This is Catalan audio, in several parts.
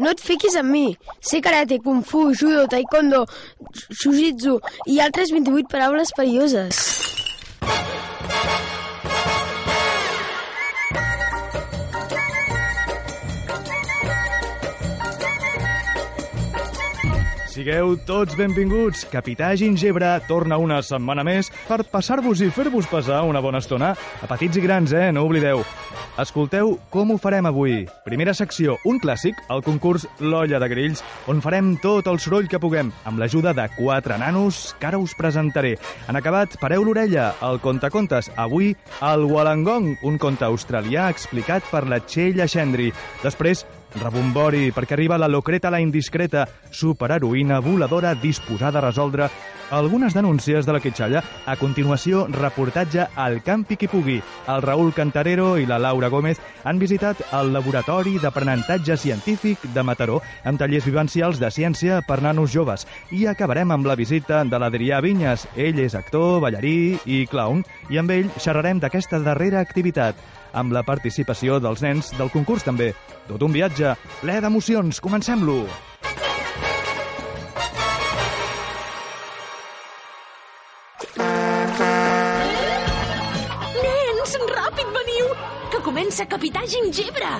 No et fiquis amb mi. Sé karate, kung fu, judo, taekwondo, jiu-jitsu i altres 28 paraules perilloses. Sigueu tots benvinguts. Capità Gingebre torna una setmana més per passar-vos i fer-vos passar una bona estona. A petits i grans, eh? No oblideu. Escolteu com ho farem avui. Primera secció, un clàssic, el concurs L'olla de grills, on farem tot el soroll que puguem, amb l'ajuda de quatre nanos que ara us presentaré. En acabat, pareu l'orella, el contacontes. Avui, el Walangong, un conte australià explicat per la Txell Aixendri. Després, Rebombori, perquè arriba la Locreta la indiscreta, superheroïna voladora disposada a resoldre algunes denúncies de la quitxalla. A continuació, reportatge al Campi qui pugui. El Raül Cantarero i la Laura Gómez han visitat el Laboratori d'Aprenentatge Científic de Mataró amb tallers vivencials de ciència per nanos joves. I acabarem amb la visita de l'Adrià Vinyes. Ell és actor, ballarí i clown, i amb ell xerrarem d'aquesta darrera activitat amb la participació dels nens del concurs també. Tot un viatge ple d'emocions. Comencem-lo! Nens, ràpid, veniu! Que comença Capità Gingebre!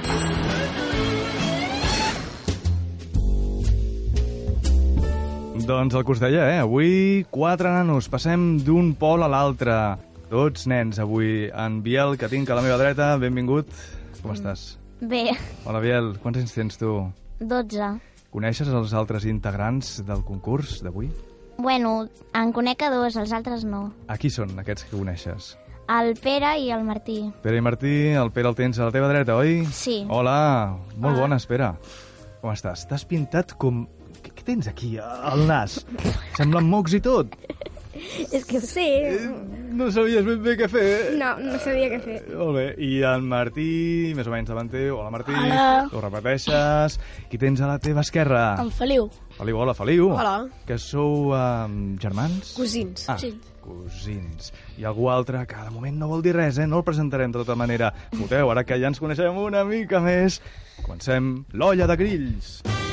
Doncs el que us deia, eh? Avui quatre nanos, passem d'un pol a l'altre. Tots nens, avui. En Biel, que tinc a la meva dreta, benvingut. Com estàs? Bé, Hola, Biel, quants anys tens tu? 12. Coneixes els altres integrants del concurs d'avui? Bueno, en conec a dos, els altres no. A qui són aquests que coneixes? El Pere i el Martí. Pere i Martí, el Pere el tens a la teva dreta, oi? Sí. Hola, molt bona, espera. Com estàs? T'has pintat com... Què, què tens aquí, al nas? Semblen mocs i tot. És que ho sé. No sabies ben bé què fer. No, no sabia què fer. Molt bé. I en Martí, més o menys davant teu. Hola, Martí. Hola. Tu repeteixes. Qui tens a la teva esquerra? En Feliu. Feliu, hola, Feliu. Hola. Que sou um, germans? Cosins. Ah, cosins. I algú altre que de moment no vol dir res, eh? No el presentarem de tota manera. Noteu, ara que ja ens coneixem una mica més, comencem l'olla de grills. L'olla de grills.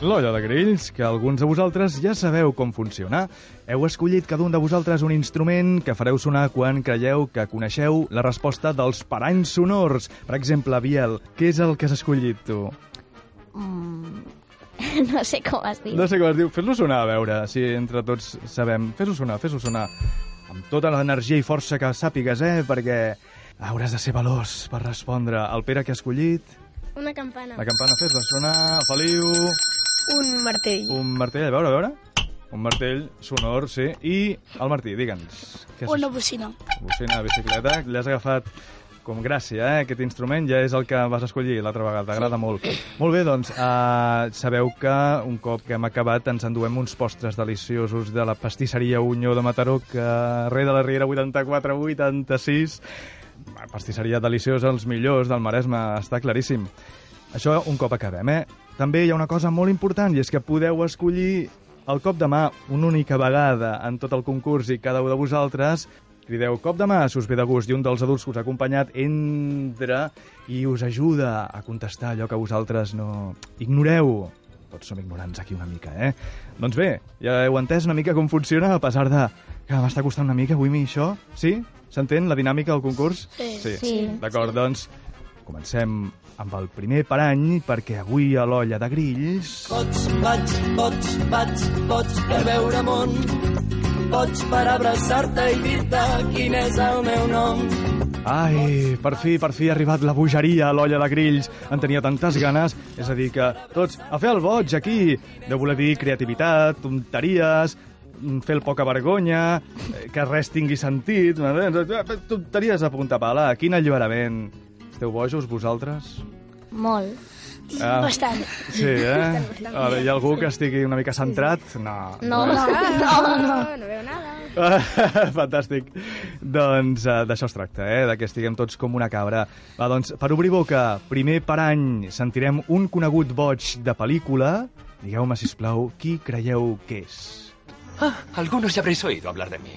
L'olla de grills, que alguns de vosaltres ja sabeu com funciona. Heu escollit cada un de vosaltres un instrument que fareu sonar quan creieu que coneixeu la resposta dels paranys sonors. Per exemple, Biel, què és el que has escollit tu? Mm, no sé com es diu. No sé com es diu. Fes-lo sonar, a veure, si entre tots sabem. Fes-ho sonar, fes-ho sonar. Amb tota l'energia i força que sàpigues, eh? Perquè hauràs de ser veloç per respondre. El Pere que ha escollit... Una campana. La campana, fes-la sonar. Feliu... Un martell. Un martell, a veure, a veure. Un martell sonor, sí. I el Martí, digue'ns. Una bocina. Bocina de bicicleta. L'has agafat com gràcia, eh? Aquest instrument ja és el que vas escollir l'altra vegada. T'agrada molt. Molt bé, doncs, uh, sabeu que un cop que hem acabat ens enduem uns postres deliciosos de la pastisseria Unió de Mataró, que rere de la Riera 84-86 pastisseria deliciosa, els millors del Maresme, està claríssim. Això un cop acabem, eh? També hi ha una cosa molt important, i és que podeu escollir el cop de mà una única vegada en tot el concurs i cada un de vosaltres crideu cop de mà si us ve de gust i un dels adults que us ha acompanyat entra i us ajuda a contestar allò que vosaltres no ignoreu. Tots som ignorants aquí una mica, eh? Doncs bé, ja heu entès una mica com funciona, a pesar de que m'està costant una mica avui mi això. Sí? S'entén la dinàmica del concurs? Sí. Sí. Sí. D'acord, doncs comencem amb el primer parany, perquè avui a l'olla de grills... Pots, vaig, pots, vaig, pots per veure món. Pots per abraçar-te i dir-te quin és el meu nom. Ai, per fi, per fi ha arribat la bogeria a l'olla de grills. En tenia tantes ganes. És a dir, que tots a fer el boig aquí. Deu voler dir creativitat, tonteries, fer el poca vergonya, eh, que res tingui sentit. Tonteries a punta pala. Quin alliberament. Esteu bojos, vosaltres? Molt. Ah, Bastant. sí, eh? Ara, hi ha algú que estigui una mica centrat? No. No, res. no, no. No, no veu nada. Fantàstic. Doncs uh, d'això es tracta, eh? de que estiguem tots com una cabra. Va, doncs, per obrir boca, primer per any sentirem un conegut boig de pel·lícula. Digueu-me, sisplau, qui creieu que és? Ah, algunos ya habréis oído hablar de mí.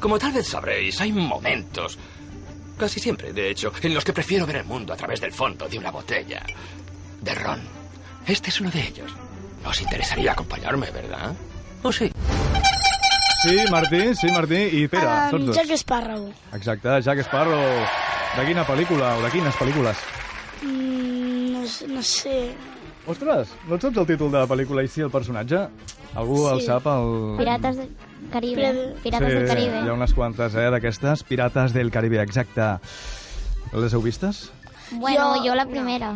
Como tal vez sabréis, hay momentos, casi siempre, de hecho, en los que prefiero ver el mundo a través del fondo de una botella de ron. Este es uno de ellos. No os interesaría acompañarme, ¿verdad? ¿O sí? Sí, Martí, sí, Martí i Pere, Um, tots dos. Jack Sparrow. Exacte, Jack Sparrow. De quina pel·lícula o de quines pel·lícules? Mm, no, sé- no sé. Ostres, no et saps el títol de la pel·lícula i sí el personatge? Algú el Sí. sap? El... Pirates del Caribe. Pirates sí, del Caribe. hi ha unes quantes, eh, d'aquestes. Pirates del Caribe, exacte. Les heu vistes? Bueno, Jo- jo la primera.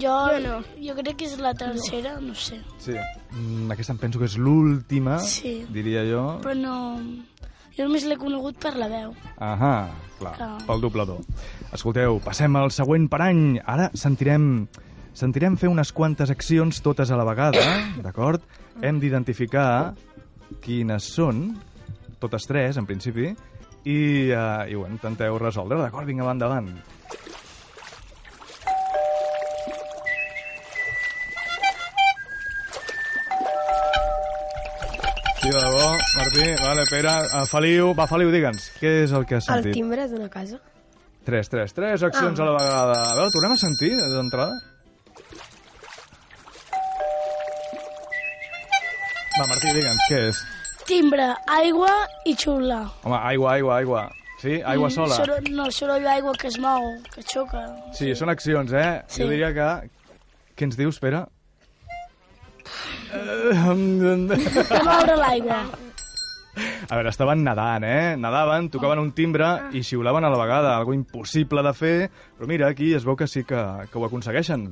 Jo, Jo no. jo crec que és la tercera, no sé. Sí. Mm, aquesta em penso que és l'última, Sí. diria jo. Però no... Jo només l'he conegut per la veu. Ahà, clar, Clar. pel doblador. Escolteu, passem al següent parany. Ara sentirem, sentirem fer unes quantes accions totes a la vegada, d'acord? Hem d'identificar quines són, totes tres, en principi, i, uh, i ho intenteu resoldre, d'acord? Vinga, va endavant. Sí, de debò, Martí. Vale, Pere, uh, Feliu, va, Feliu, digue'ns, què és el que has El sentit? timbre d'una casa. Tres, tres, tres accions Ah. a la vegada. A veure, tornem a sentir d'entrada? Va, Martí, digue'ns, què és? Timbre, aigua i xular. Home, aigua, aigua, aigua. Sí? Aigua sola? Soroll, no, soroll d'aigua que es mou, que xoca. Sí, són accions, eh? Sí. Jo diria que... Què ens dius, Pere? De moure l'aigua. A veure, estaven nedant, eh? Nadaven, tocaven un timbre i xiulaven a la vegada. Algo impossible de fer, però mira, aquí es veu que sí que, que ho aconsegueixen.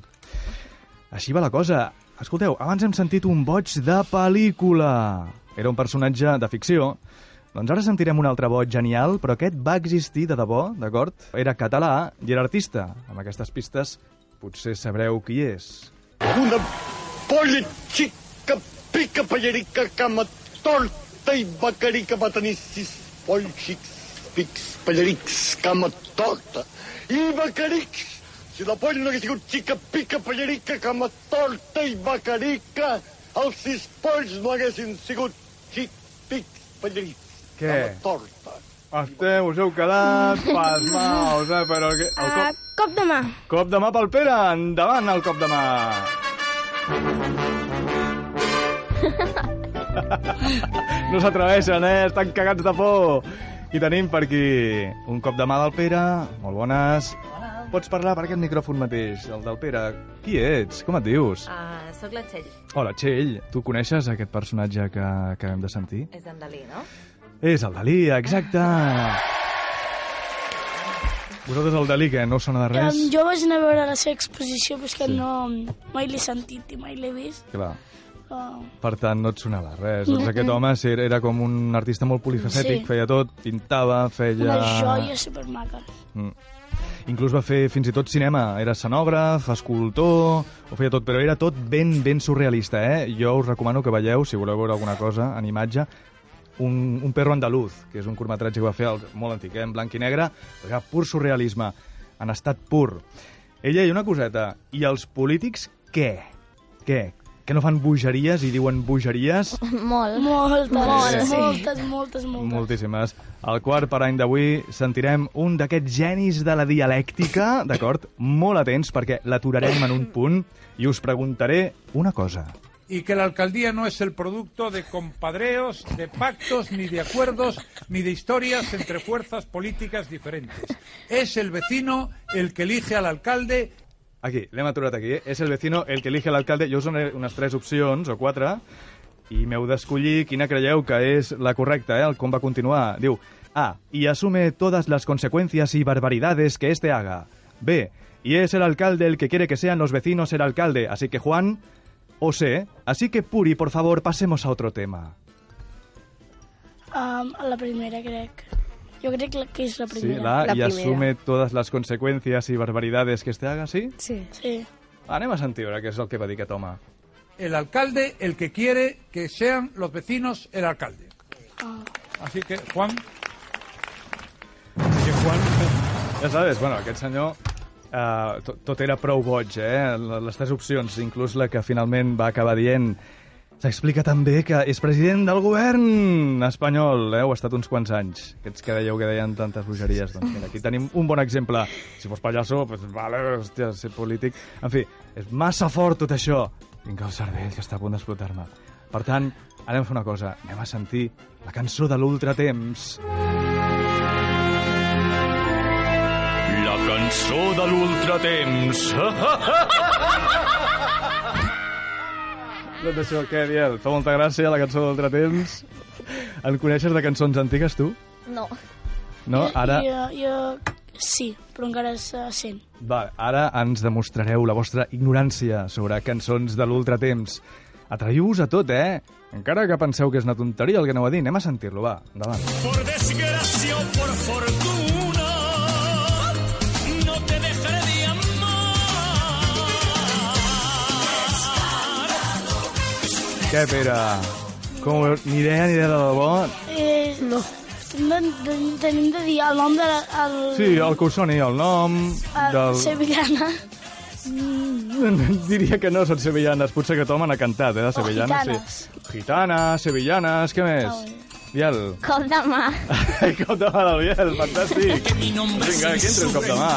Així va la cosa. Escolteu, abans hem sentit un boig de pel·lícula. Era un personatge de ficció. Doncs ara sentirem un altre boig genial, però aquest va existir de debò, d'acord? Era català i era artista. Amb aquestes pistes potser sabreu qui és. Una polla xica, pica, pallerica, cama torta i becarica va tenir sis polls xics, pics, pallerics, cama torta i becarics. Si la polla no hagués sigut xica, pica, pallerica, cama torta i becarica, els sis polls no haguessin sigut xic, pics, pallerics, Què? cama torta. Hòstia, us heu quedat pasmaos, eh? Però el, que- Uh, cop, cop de mà. cop de mà pel Pere. Endavant el cop de mà. No s'atreveixen, eh? Estan cagats de por. I tenim per aquí un cop de mà del Pere. Molt bones. Pots parlar per aquest micròfon mateix, el del Pere. Qui ets? Com et dius? Uh, soc la Txell, Hola, Txell. Tu coneixes aquest personatge que acabem de sentir? és en Dalí, no? És el Dalí, exacte. Vosaltres el Dalí, que no us sona de res? Um, jo vaig anar a veure la seva exposició, però és que no, mai l'he sentit i mai l'he vist. Clar. Uh, Per tant, no et sonava res. Doncs aquest home sí, era com un artista molt polifacètic, Sí. feia tot, pintava, feia... Unes joies supermaques. Mm. Inclús va fer fins i tot cinema. Era escenògraf, escultor, ho feia tot, però era tot ben, ben surrealista, eh? Jo us recomano que veieu, si voleu veure alguna cosa en imatge, un, un perro andaluz, que és un curtmetratge que va fer el, molt antic, eh? en blanc i negre, era pur surrealisme, en estat pur. Ella, i una coseta, i els polítics què? Què? Que no fan bogeries i diuen bogeries? Molt. Moltes, Molt, sí. moltes, moltes, moltes. Moltíssimes. Al quart per any d'avui sentirem un d'aquests genis de la dialèctica, d'acord? Molt atents, perquè l'aturarem en un punt i us preguntaré una cosa. y que la alcaldía no es el producto de compadreos, de pactos, ni de acuerdos, ni de historias entre fuerzas políticas diferentes. Es el vecino el que elige al alcalde Aquí, l'hem aturat aquí. És el vecino el que elige l'alcalde. Jo us donaré unes tres opcions, o quatre, i m'heu d'escollir quina creieu que és la correcta, eh? el com va continuar. Diu, A. Y asume todas las consecuencias y barbaridades que éste haga. B. Y es el alcalde el que quiere que sean los vecinos el alcalde, así que Juan... O C. Así que Puri, por favor, pasemos a otro tema. Um, la primera, crec. Jo crec que- que és la Sí, primera. la, La y primera. asume todas las consecuencias y barbaridades que este haga, ¿sí? Sí. Sí. Anem a sentir a veure què és el que va dir aquest home. el alcalde el que quiere que sean los vecinos el alcalde. Así que, Juan, Que Juan, ja sabes, bueno, aquest senyor uh, tot, tot era prou boig, eh? Les tres opcions, inclús la que finalment va acabar dient S'explica també que és president del govern espanyol, eh? Ha estat uns quants anys. Aquests que dèieu que deien tantes bogeries. Doncs mira, aquí tenim un bon exemple. Si fos pallasso, pues, vale, hòstia, ser polític... En fi, és massa fort tot això. Tinc el cervell que està a punt d'explotar-me. Per tant, anem a fer una cosa. Anem a sentir la cançó de l'Ultratemps. La cançó de l'Ultratemps. doncs això, què, Biel? Fa molta gràcia la cançó d'Ultratemps. En coneixes de cançons antigues, tu? No. No? Ara, Jo, jo sí, però encara se sent. va, ara ens demostrareu la vostra ignorància sobre cançons de l'Ultratemps. Atraiu-vos a tot, eh? Encara que penseu que és una tonteria el que aneu a dir, anem a sentir-lo, va, endavant. Por desgracia o por fortuna, Què, Pere? Com, ni idea, ni idea de debò? Eh, no. Tenim de, tenim de dir el nom de la... El, Sí, el que us soni, el nom el del... Sevillana. Diria que no són sevillanes, potser que tomen ha cantat, eh, de sevillanes, gitanes. sí. Gitanes, sevillanes, què més? Biel. Cop de mà. cop de mà del Biel, fantàstic. Vinga, que entri un cop de mà.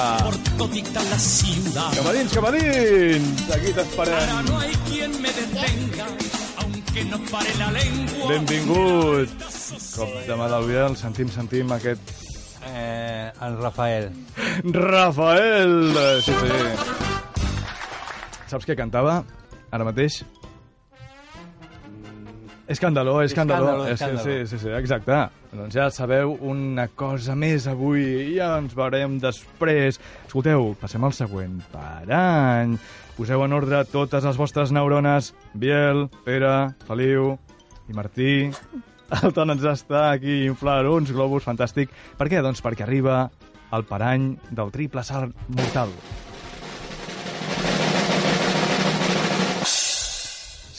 Todita la ciudad. Cap a dins, cap a dins. Aquí t'esperem. No hay quien me detenga, aunque no pare la lengua. Benvingut. Cop de mà del Biel, sentim, sentim aquest... Eh, en Rafael. Rafael! Sí, sí. Saps què cantava ara mateix? Escàndalo, escàndalo. Escàndalo, És que escàndalo. Sí, sí, sí, exacte. Doncs ja sabeu una cosa més avui i ja ens veurem després. Escolteu, passem al següent parany. Poseu en ordre totes les vostres neurones. Biel, Pere, Feliu i Martí. El Ton ens està aquí inflant uns globus, fantàstic. Per què? Doncs perquè arriba el parany del triple salt mortal.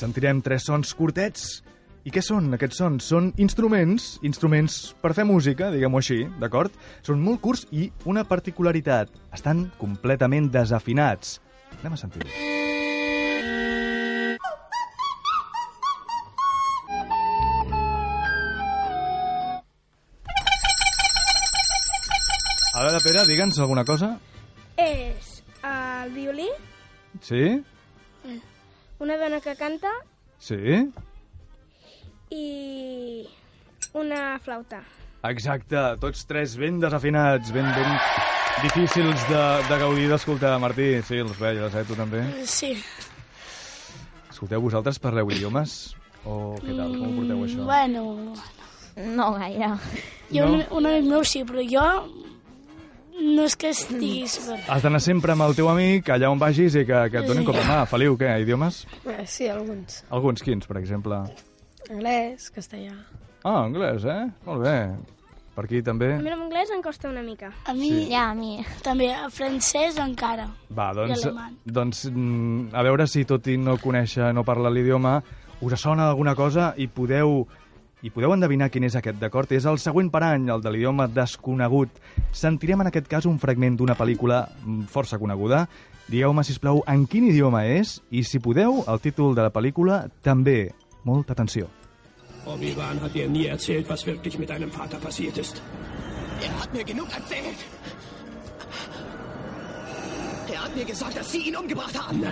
Sentirem tres sons curtets. I què són aquests sons? Són instruments, instruments per fer música, diguem-ho així, d'acord? Són molt curts i una particularitat. Estan completament desafinats. Anem a sentir-ho. A veure, Pere, digue'ns alguna cosa. És el violí, Sí? una dona que canta Sí? i una flauta. Exacte, tots tres ben desafinats, ben, ben difícils de, de gaudir d'escoltar. Martí, sí, els veig, els veig, tu també. Sí. Escolteu, vosaltres parleu idiomes? O què tal, com ho porteu això? Bueno, No gaire. jo No? un, un amic meu sí, però jo no és que estigui super... Has d'anar sempre amb el teu amic allà on vagis i que, que et donin Sí. cop de mà. Feliu, què, idiomes? Eh, sí, alguns. Alguns quins, per exemple? Anglès, castellà. Ah, anglès, eh? Molt bé. Per aquí també? A mi l'anglès em costa una mica. A mi Sí. Ja, a mi. també, a francès encara. Va, doncs, doncs mm, a veure si tot i no conèixer, no parlar l'idioma, us sona alguna cosa i podeu i podeu endevinar quin és aquest, d'acord? És el següent parany, el de l'idioma desconegut. Sentirem en aquest cas un fragment d'una pel·lícula mm, força coneguda. Digueu-me, si plau, en quin idioma és i, si podeu, el títol de la pel·lícula també. Molta atenció. Obi-Wan hat dir nie erzählt, was wirklich mit deinem Vater passiert ist. Er hat mir genug erzählt. Er hat mir gesagt, dass Sie ihn umgebracht haben.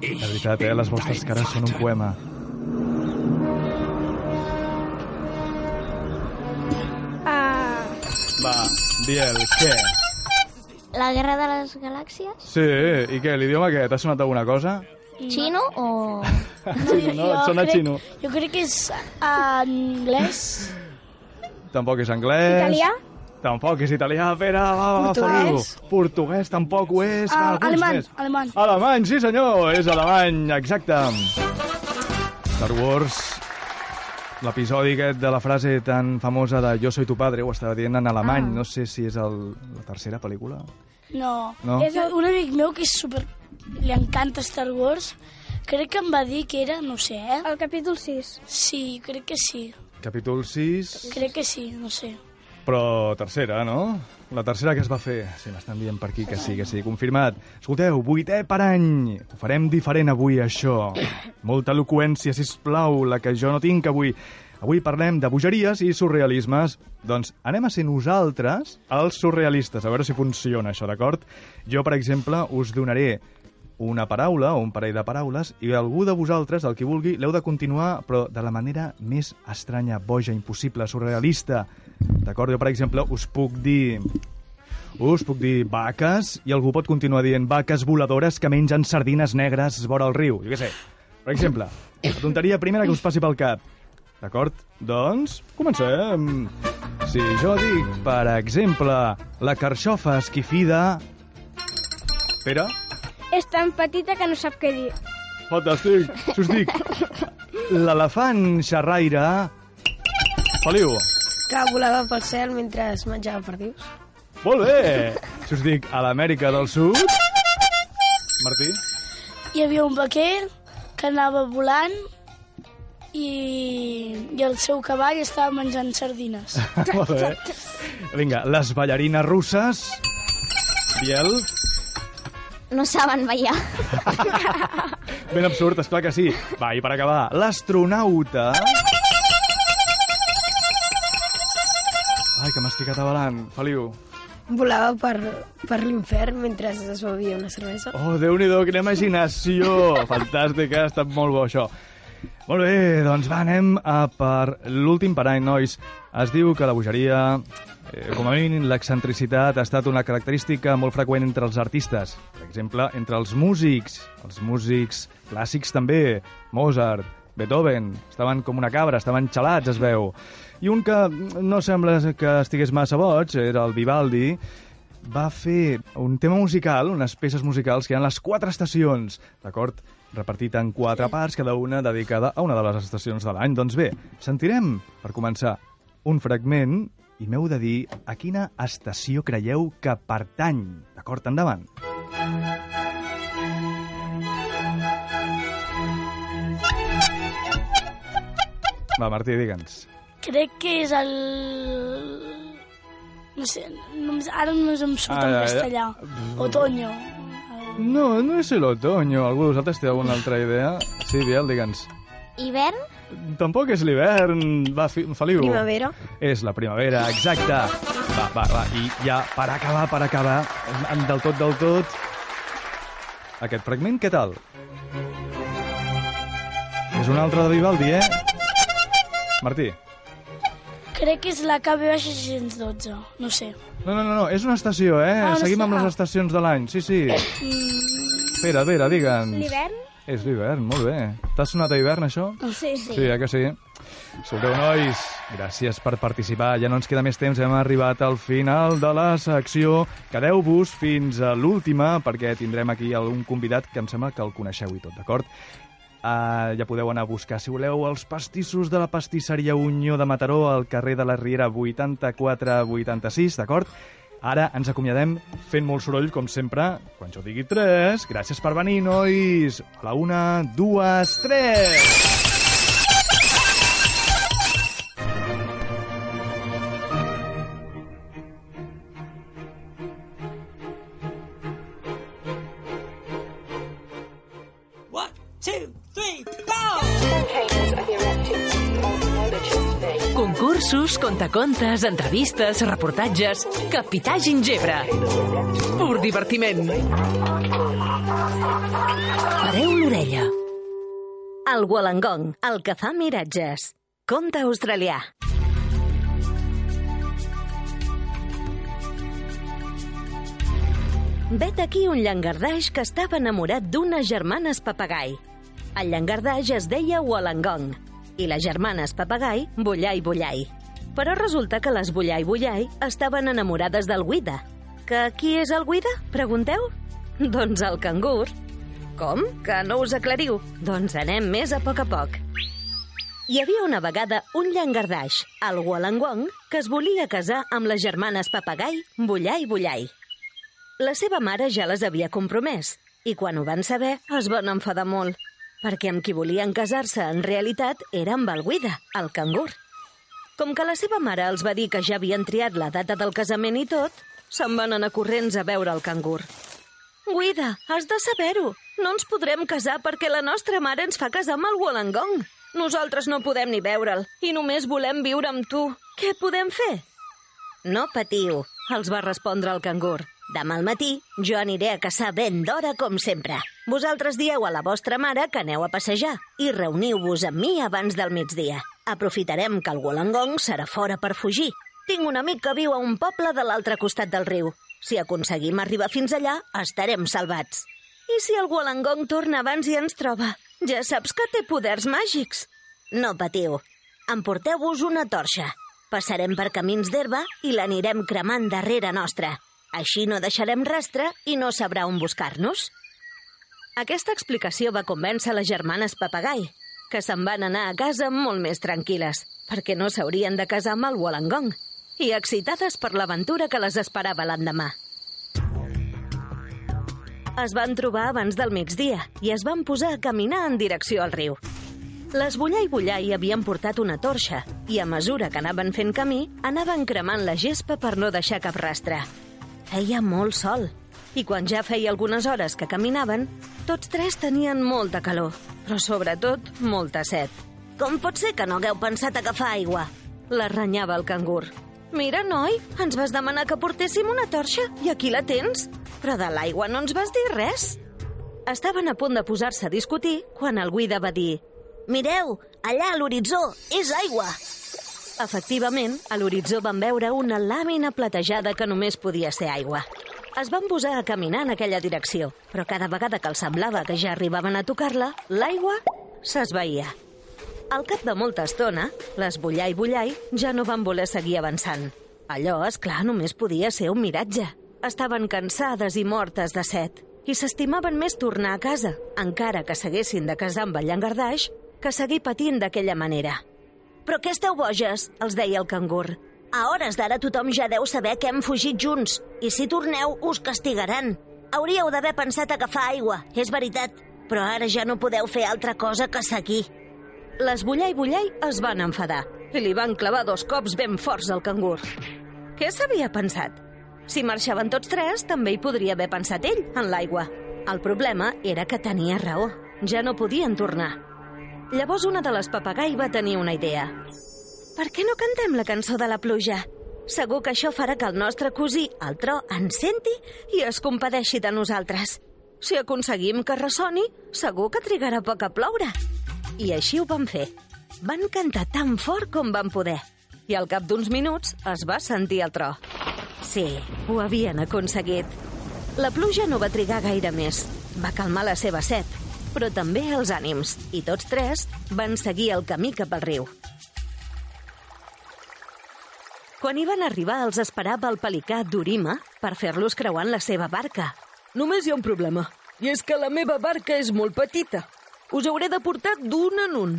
De veritat, eh? Les vostres cares són un poema. Uh, Va, Biel, què? La Guerra de les Galàxies? Sí, i què, l'idioma què? T'ha sonat alguna cosa? Xino o... Xino, no? Et sona crec, xino. Jo crec que és anglès. Tampoc és anglès. Italià? Tampoc és italià, Pere, va, va, Portuguès? Portuguès tampoc ho és. Ah, va, alguns alemany, més. alemany. Alemany, sí senyor, és alemany, exacte. Star Wars, l'episodi aquest de la frase tan famosa de Jo soy tu padre, ho estava dient en alemany, Ah. no sé si és el, la tercera pel·lícula. No. No? És un amic meu que és super... Li encanta Star Wars. Crec que em va dir que era, no sé, eh? El capítol 6. Sí, crec que sí. Capítol 6... Crec que sí, no sé. Però tercera, no? La tercera que es va fer. Sí, m'estan dient per aquí que sí, que sí. Confirmat. Escolteu, vuitè per any. Ho farem diferent avui, això. Molta eloqüència, si plau, la que jo no tinc avui. Avui parlem de bogeries i surrealismes. Doncs anem a ser nosaltres els surrealistes, a veure si funciona això, d'acord? Jo, per exemple, us donaré una paraula o un parell de paraules i algú de vosaltres, el que vulgui, l'heu de continuar, però de la manera més estranya, boja, impossible, surrealista. D'acord? Jo, per exemple, us puc dir... Us puc dir vaques i algú pot continuar dient vaques voladores que mengen sardines negres vora el riu. Jo què sé. Per exemple, la tonteria primera que us passi pel cap. D'acord? Doncs, comencem. Si jo dic, per exemple, la carxofa esquifida... Pere? És tan petita que no sap què dir. Fantàstic. Si us dic, l'elefant xerraire... Feliu. Que volava pel cel mentre es menjava perdius. Molt bé. Si us dic, a l'Amèrica del Sud... Martí? Hi havia un vaquer que anava volant i, i el seu cavall estava menjant sardines. Molt bé. Vinga, les ballarines russes... Biel? No saben ballar. Ben absurd, esclar que sí. Va, i per acabar, l'astronauta... Ai, que m'estic atabalant. Feliu. Volava per, per l'infern mentre es bevia una cervesa. Oh, Déu-n'hi-do, quina imaginació! Fantàstica, ha estat molt bo, això. Molt bé, doncs va, anem a per l'últim parany, nois. Es diu que la bogeria, eh, com a mínim l'excentricitat, ha estat una característica molt freqüent entre els artistes. Per exemple, entre els músics, els músics clàssics també, Mozart, Beethoven, estaven com una cabra, estaven xalats, es veu. I un que no sembla que estigués massa boig, era el Vivaldi, va fer un tema musical, unes peces musicals que eren les quatre estacions, d'acord? Repartit en quatre parts, cada una dedicada a una de les estacions de l'any. Doncs bé, sentirem, per començar, un fragment i m'heu de dir a quina estació creieu que pertany. D'acord? Endavant. Va, Martí, digue'ns. Crec que és el... No sé, ara només em surt Ah, en ja, ja. castellà. Otoño. No, no és l'otoño. Algú de vosaltres té alguna altra idea? Sí, Biel, digue'ns. Hivern? Tampoc és l'hivern. Va, fi, Feliu. Primavera. És la primavera, exacte. Va, va, va. I ja, per acabar, per acabar, en- del tot, del tot... Aquest fragment, què tal? És un altre de Vivaldi, eh? Martí. Crec que és la KB 612, no sé. No, no, no, no, és una estació, eh? Ah, una Seguim amb estació. les estacions de l'any, sí, sí. Mm, Espera, digue'ns. L'hivern? És l'hivern, molt bé. T'ha sonat a hivern, això? Sí. Sí, eh que sí? Escolteu, nois, gràcies per participar. Ja no ens queda més temps, hem arribat al final de la secció. Quedeu-vos fins a l'última, perquè tindrem aquí algun convidat que em sembla que el coneixeu i tot, d'acord? Uh, ja podeu anar a buscar, si voleu, els pastissos de la pastisseria Unió de Mataró al carrer de la Riera 84-86, d'acord? Ara ens acomiadem fent molt soroll, com sempre, quan jo digui 3. Gràcies per venir, nois! A la 1, 2, 3! Contacontes, entrevistes, reportatges... Capità Gingebre. Pur divertiment. Pareu l'orella. El Wollongong, el que fa miratges. Conte australià. Vet aquí un llangardaix que estava enamorat d'unes germanes papagai. El llangardaix es deia Wollongong i les germanes papagai Bullai Bullai. Però resulta que les Bullai Bullai estaven enamorades del Guida. Que qui és el Guida, pregunteu? Doncs el cangur. Com? Que no us aclariu? Doncs anem més a poc a poc. Hi havia una vegada un llangardaix, el Wollongong, que es volia casar amb les germanes papagai Bullai Bullai. La seva mare ja les havia compromès i quan ho van saber es van enfadar molt, perquè amb qui volien casar-se en realitat era amb el Guida, el cangur. Com que la seva mare els va dir que ja havien triat la data del casament i tot, se'n van anar corrents a veure el cangur. Guida, has de saber-ho. No ens podrem casar perquè la nostra mare ens fa casar amb el Wollongong. Nosaltres no podem ni veure'l i només volem viure amb tu. Què podem fer? No patiu, els va respondre el cangur. Demà al matí jo aniré a caçar ben d'hora com sempre. Vosaltres dieu a la vostra mare que aneu a passejar i reuniu-vos amb mi abans del migdia. Aprofitarem que el Wollongong serà fora per fugir. Tinc un amic que viu a un poble de l'altre costat del riu. Si aconseguim arribar fins allà, estarem salvats. I si el Wollongong torna abans i ens troba? Ja saps que té poders màgics. No patiu. Emporteu-vos una torxa. Passarem per camins d'herba i l'anirem cremant darrere nostra. Així no deixarem rastre i no sabrà on buscar-nos. Aquesta explicació va convèncer les germanes Papagai, que se'n van anar a casa molt més tranquil·les, perquè no s'haurien de casar amb el Wollongong, i excitades per l'aventura que les esperava l'endemà. Es van trobar abans del migdia i es van posar a caminar en direcció al riu. Les Bullà i Bullai havien portat una torxa i a mesura que anaven fent camí, anaven cremant la gespa per no deixar cap rastre. Feia molt sol i quan ja feia algunes hores que caminaven, tots tres tenien molta calor, però sobretot molta set. Com pot ser que no hagueu pensat agafar aigua? La renyava el cangur. Mira, noi, ens vas demanar que portéssim una torxa i aquí la tens. Però de l'aigua no ens vas dir res. Estaven a punt de posar-se a discutir quan el Guida va dir Mireu, allà a l'horitzó, és aigua. Efectivament, a l'horitzó van veure una làmina platejada que només podia ser aigua. Es van posar a caminar en aquella direcció, però cada vegada que els semblava que ja arribaven a tocar-la, l'aigua s'esvaïa. Al cap de molta estona, les Bullai Bullai ja no van voler seguir avançant. Allò, és clar, només podia ser un miratge. Estaven cansades i mortes de set i s'estimaven més tornar a casa, encara que s'haguessin de casar amb el llangardaix, que seguir patint d'aquella manera. Però què esteu boges? els deia el cangur. A hores d'ara tothom ja deu saber que hem fugit junts, i si torneu us castigaran. Hauríeu d'haver pensat agafar aigua, és veritat, però ara ja no podeu fer altra cosa que seguir. Les Bullai Bullai es van enfadar i li van clavar dos cops ben forts al cangur. Què s'havia pensat? Si marxaven tots tres, també hi podria haver pensat ell, en l'aigua. El problema era que tenia raó. Ja no podien tornar. Llavors una de les papagai va tenir una idea. Per què no cantem la cançó de la pluja? Segur que això farà que el nostre cosí, el tro, ens senti i es compadeixi de nosaltres. Si aconseguim que ressoni, segur que trigarà poc a ploure. I així ho van fer. Van cantar tan fort com van poder. I al cap d'uns minuts es va sentir el tro. Sí, ho havien aconseguit. La pluja no va trigar gaire més. Va calmar la seva set, però també els ànims, i tots tres van seguir el camí cap al riu. Quan hi van arribar, els esperava el pelicà d'Urima per fer-los creuar en la seva barca. Només hi ha un problema, i és que la meva barca és molt petita. Us hauré de portar d'un en un.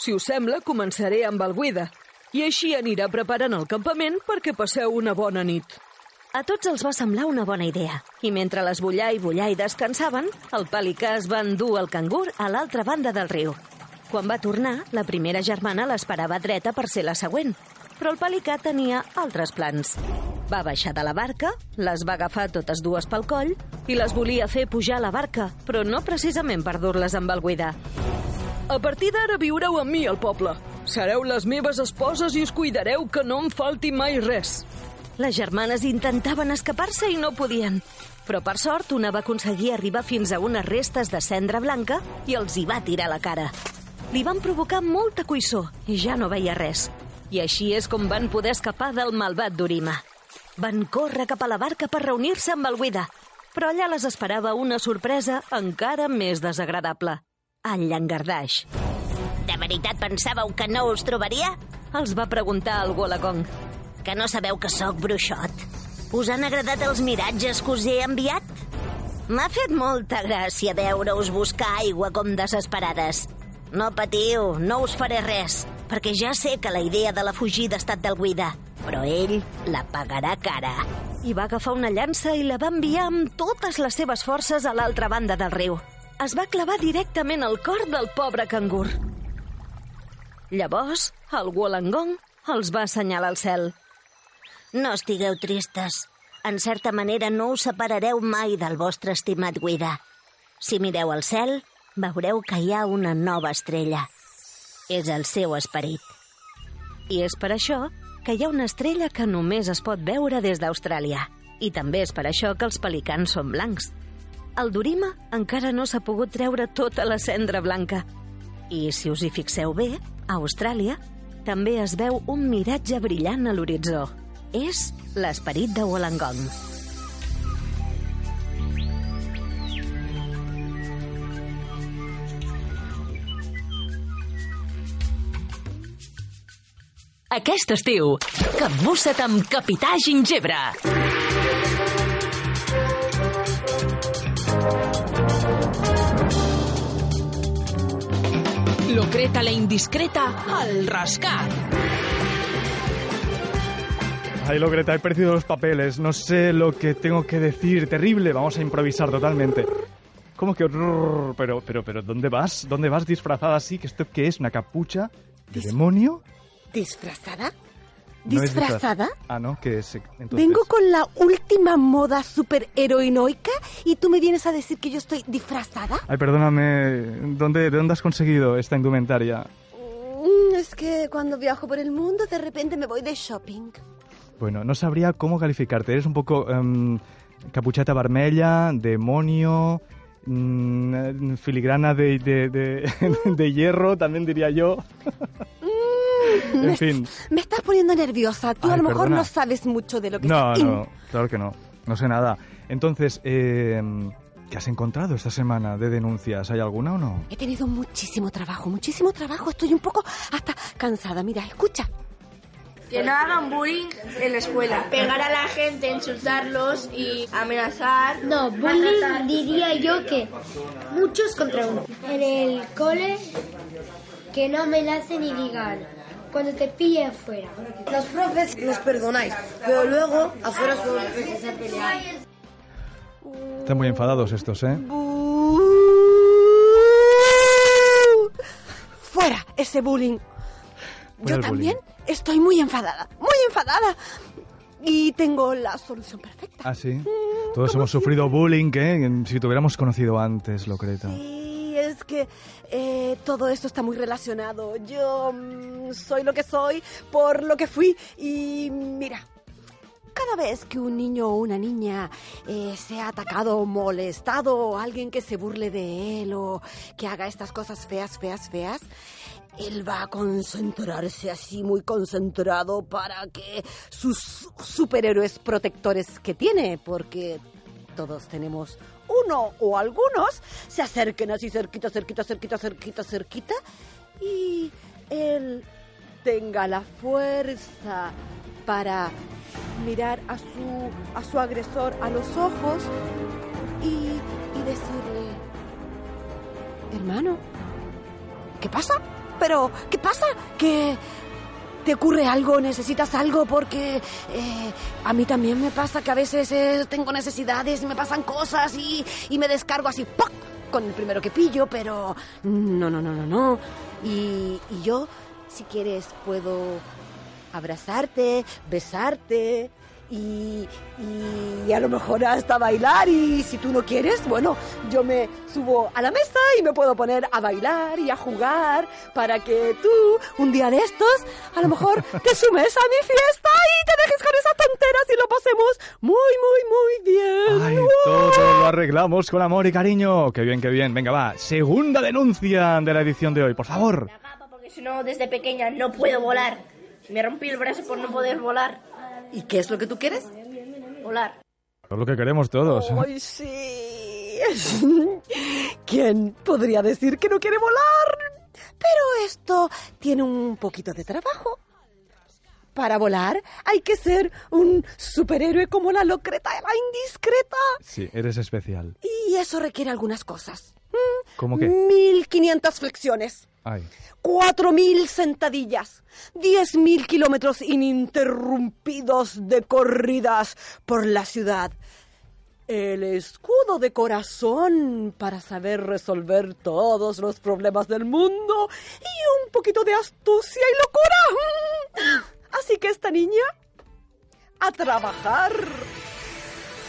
Si us sembla, començaré amb el Guida, i així anirà preparant el campament perquè passeu una bona nit. A tots els va semblar una bona idea, i mentre les Bullà i Bullà i descansaven, el pelicà es va endur el cangur a l'altra banda del riu. Quan va tornar, la primera germana l'esperava dreta per ser la següent, però el pelicà tenia altres plans. Va baixar de la barca, les va agafar totes dues pel coll i les volia fer pujar a la barca, però no precisament per dur-les amb el Guida. A partir d'ara viureu amb mi al poble. Sereu les meves esposes i us cuidareu que no em falti mai res. Les germanes intentaven escapar-se i no podien. Però per sort una va aconseguir arribar fins a unes restes de cendra blanca i els hi va tirar la cara. Li van provocar molta cuissó i ja no veia res. I així és com van poder escapar del malvat d'Urima. Van córrer cap a la barca per reunir-se amb el Guida, però allà les esperava una sorpresa encara més desagradable. El llangardaix. De veritat pensàveu que no us trobaria? Els va preguntar el Golagong. Que no sabeu que sóc bruixot? Us han agradat els miratges que us he enviat? M'ha fet molta gràcia veure-us buscar aigua com desesperades. No patiu, no us faré res, perquè ja sé que la idea de la fugida ha estat del Guida, però ell la pagarà cara. I va agafar una llança i la va enviar amb totes les seves forces a l'altra banda del riu. Es va clavar directament al cor del pobre cangur. Llavors, el Wolangong els va assenyalar al cel. No estigueu tristes. En certa manera no us separareu mai del vostre estimat Guida. Si mireu al cel, veureu que hi ha una nova estrella. És el seu esperit. I és per això que hi ha una estrella que només es pot veure des d'Austràlia. I també és per això que els pelicans són blancs. El Durima encara no s'ha pogut treure tota la cendra blanca. I si us hi fixeu bé, a Austràlia també es veu un miratge brillant a l'horitzó. És l'esperit de Wollongong. Aquest estiu, capbussa't amb Capità Gingebre. Locreta la indiscreta al rascar. Ay, Logreta, he perdido los papeles. No sé lo que tengo que decir. Terrible. Vamos a improvisar totalmente. ¿Cómo que? Pero, pero, pero, ¿dónde vas? ¿Dónde vas disfrazada así? ¿Que esto qué es? ¿Una capucha? ¿De demonio? ¿Disfrazada? No ¿Disfrazada? Ah, ¿no? ¿Qué es? Entonces... Vengo con la última moda superheroinoica y tú me vienes a decir que yo estoy disfrazada. Ay, perdóname. ¿Dónde, ¿De dónde has conseguido esta indumentaria? Mm, es que cuando viajo por el mundo de repente me voy de shopping. Bueno, no sabría cómo calificarte. Eres un poco em, capucheta vermella, demonio, mm, filigrana de, de, de- de hierro, también diría yo. en me, fin. me estás poniendo nerviosa. Tú a Ay, lo mejor perdona. no sabes mucho de lo que No, estoy- no, claro que no. No sé nada. Entonces, em, ¿qué has encontrado esta semana de denuncias? ¿Hay alguna o no? He tenido muchísimo trabajo, muchísimo trabajo. Estoy un poco hasta cansada. Mira, escucha. Que no hagan bullying en la escuela. Pegar a la gente, insultarlos y amenazar. No, bullying diría yo que muchos contra uno. En el cole, que no amenacen y digan cuando te pille afuera. Los profes los perdonáis, pero luego afuera os volvéis a pelear. Están muy enfadados estos, ¿eh? Fuera ese bullying. Fuera Yo también estoy muy enfadada, muy enfadada. Y tengo la solución perfecta. Ah, sí. Todos hemos sufrido bullying, ¿eh? Si te hubiéramos conocido antes, Locreta. Y que eh, todo esto está muy relacionado. Yo mm, soy lo que soy por lo que fui. Y mira, cada vez que un niño o una niña eh, sea atacado o molestado, o alguien que se burle de él o que haga estas cosas feas, feas, feas, él va a concentrarse así muy concentrado para que sus superhéroes protectores que tiene, porque todos tenemos uno o algunos, se acerquen así cerquita, cerquita, cerquita, cerquita, cerquita y él tenga la fuerza para mirar a su, a su agresor a los ojos y, decirle, hermano, ¿qué pasa? Pero, ¿qué pasa? ¿Que te ocurre algo? ¿Necesitas algo? Porque eh, a mí también me pasa que a veces eh, tengo necesidades y me pasan cosas y, y me descargo así, ¡poc! con el primero que pillo, pero no, no, no, no, no. Y, y yo, si quieres, puedo abrazarte, besarte y, y a lo mejor hasta bailar. Y si tú no quieres, bueno, yo me subo a la mesa y me puedo poner a bailar y a jugar para que tú, un día de estos, a lo mejor te sumes a mi fiesta y te dejes con esas tonteras y lo pasemos muy, muy, muy bien. Ay, todo lo arreglamos con amor y cariño. Qué bien, qué bien. Venga, va. Segunda denuncia de la edición de hoy, por favor. Porque si no, desde pequeña no puedo volar. Me rompí el brazo por no poder volar. ¿Y qué es lo que tú quieres? Volar. Es lo que queremos todos. ¡Ay, sí! ¿Quién podría decir que no quiere volar? Pero esto tiene un poquito de trabajo. Para volar hay que ser un superhéroe como la locreta la indiscreta. Sí, eres especial. Y eso requiere algunas cosas. ¿Cómo qué? 1500 flexiones. Ay. 4.000 sentadillas, 10.000 kilómetros ininterrumpidos de corridas por la ciudad. El escudo de corazón para saber resolver todos los problemas del mundo y un poquito de astucia y locura. Así que esta niña a trabajar.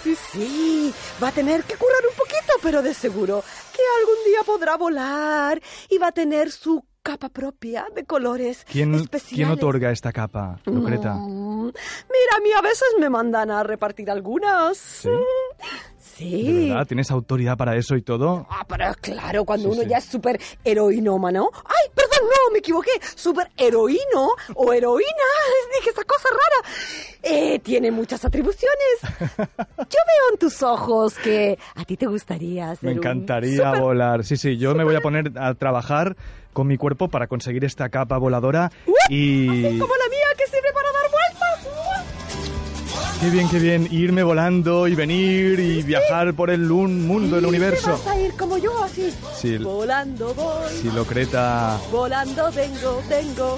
Sí, sí, va a tener que currar un poquito, pero de seguro que algún día podrá volar y va a tener su capa propia de colores ¿Quién, especiales. ¿Quién otorga esta capa, Lucreta? Mm, Mira, a mí a veces me mandan a repartir algunas. ¿Sí? Sí. ¿De verdad? ¿Tienes autoridad para eso y todo? Ah, pero claro, cuando Sí, uno sí. ya es súper heroinómano. ¡Ay, perdón, no, me equivoqué! Súper heroíno o heroína, dije esa cosa rara. Eh, tiene muchas atribuciones. Yo veo en tus ojos que a ti te gustaría ser Me un encantaría súper- volar. Sí, sí, yo me voy a poner a trabajar con mi cuerpo para conseguir esta capa voladora y... como la mía que vueltas. Qué bien, qué bien, irme volando y venir y viajar por el un mundo, el ¿Y universo. vas a ir como yo, así? Sí. Volando voy, Sí, Locreta. volando vengo, vengo.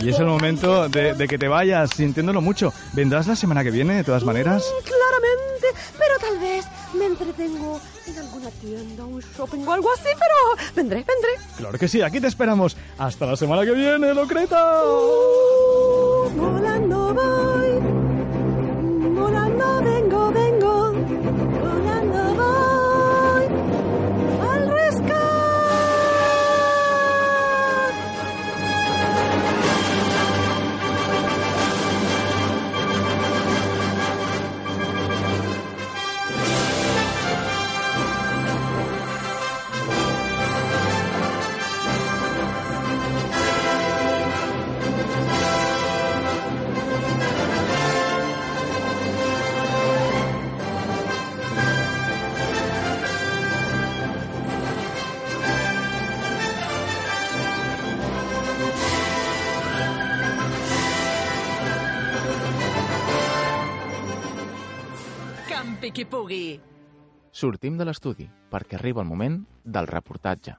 Y es el momento de, de que te vayas sintiéndolo mucho. ¿Vendrás la semana que viene, de todas maneras? Claramente, pero tal vez me entretengo en alguna tienda, un shopping o algo así, pero vendré, vendré. Claro que sí, aquí te esperamos. Hasta la semana que viene, Locreta. Volando voy, vengo, vengo, qui pugui. Sortim de l'estudi perquè arriba el moment del reportatge.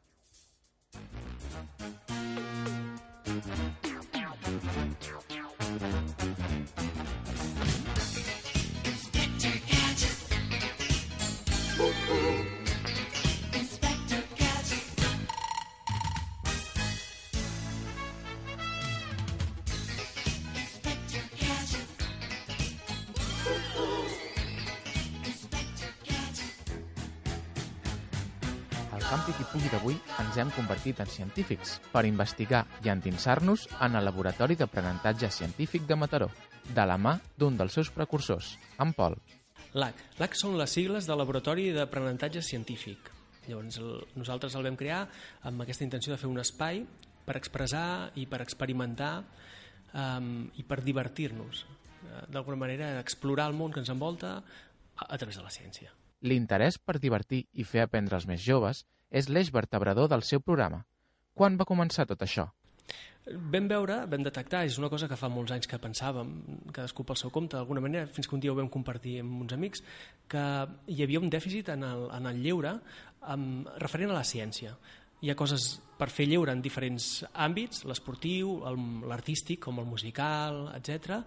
Al Campi qui pugui d'avui ens hem convertit en científics per investigar i endinsar-nos en el Laboratori d'Aprenentatge Científic de Mataró, de la mà d'un dels seus precursors, en Pol. LAC. LAC són les sigles del Laboratori d'Aprenentatge Científic. Llavors, el, nosaltres el vam crear amb aquesta intenció de fer un espai per expressar i per experimentar um, i per divertir-nos. Eh, D'alguna manera, explorar el món que ens envolta a, a través de la ciència. L'interès per divertir i fer aprendre els més joves és l'eix vertebrador del seu programa. Quan va començar tot això? Vam veure, vam detectar, és una cosa que fa molts anys que pensàvem, cadascú pel seu compte, d'alguna manera, fins que un dia ho vam compartir amb uns amics, que hi havia un dèficit en el, en el lleure um, referent a la ciència. Hi ha coses per fer lleure en diferents àmbits, l'esportiu, l'artístic, com el musical, etc.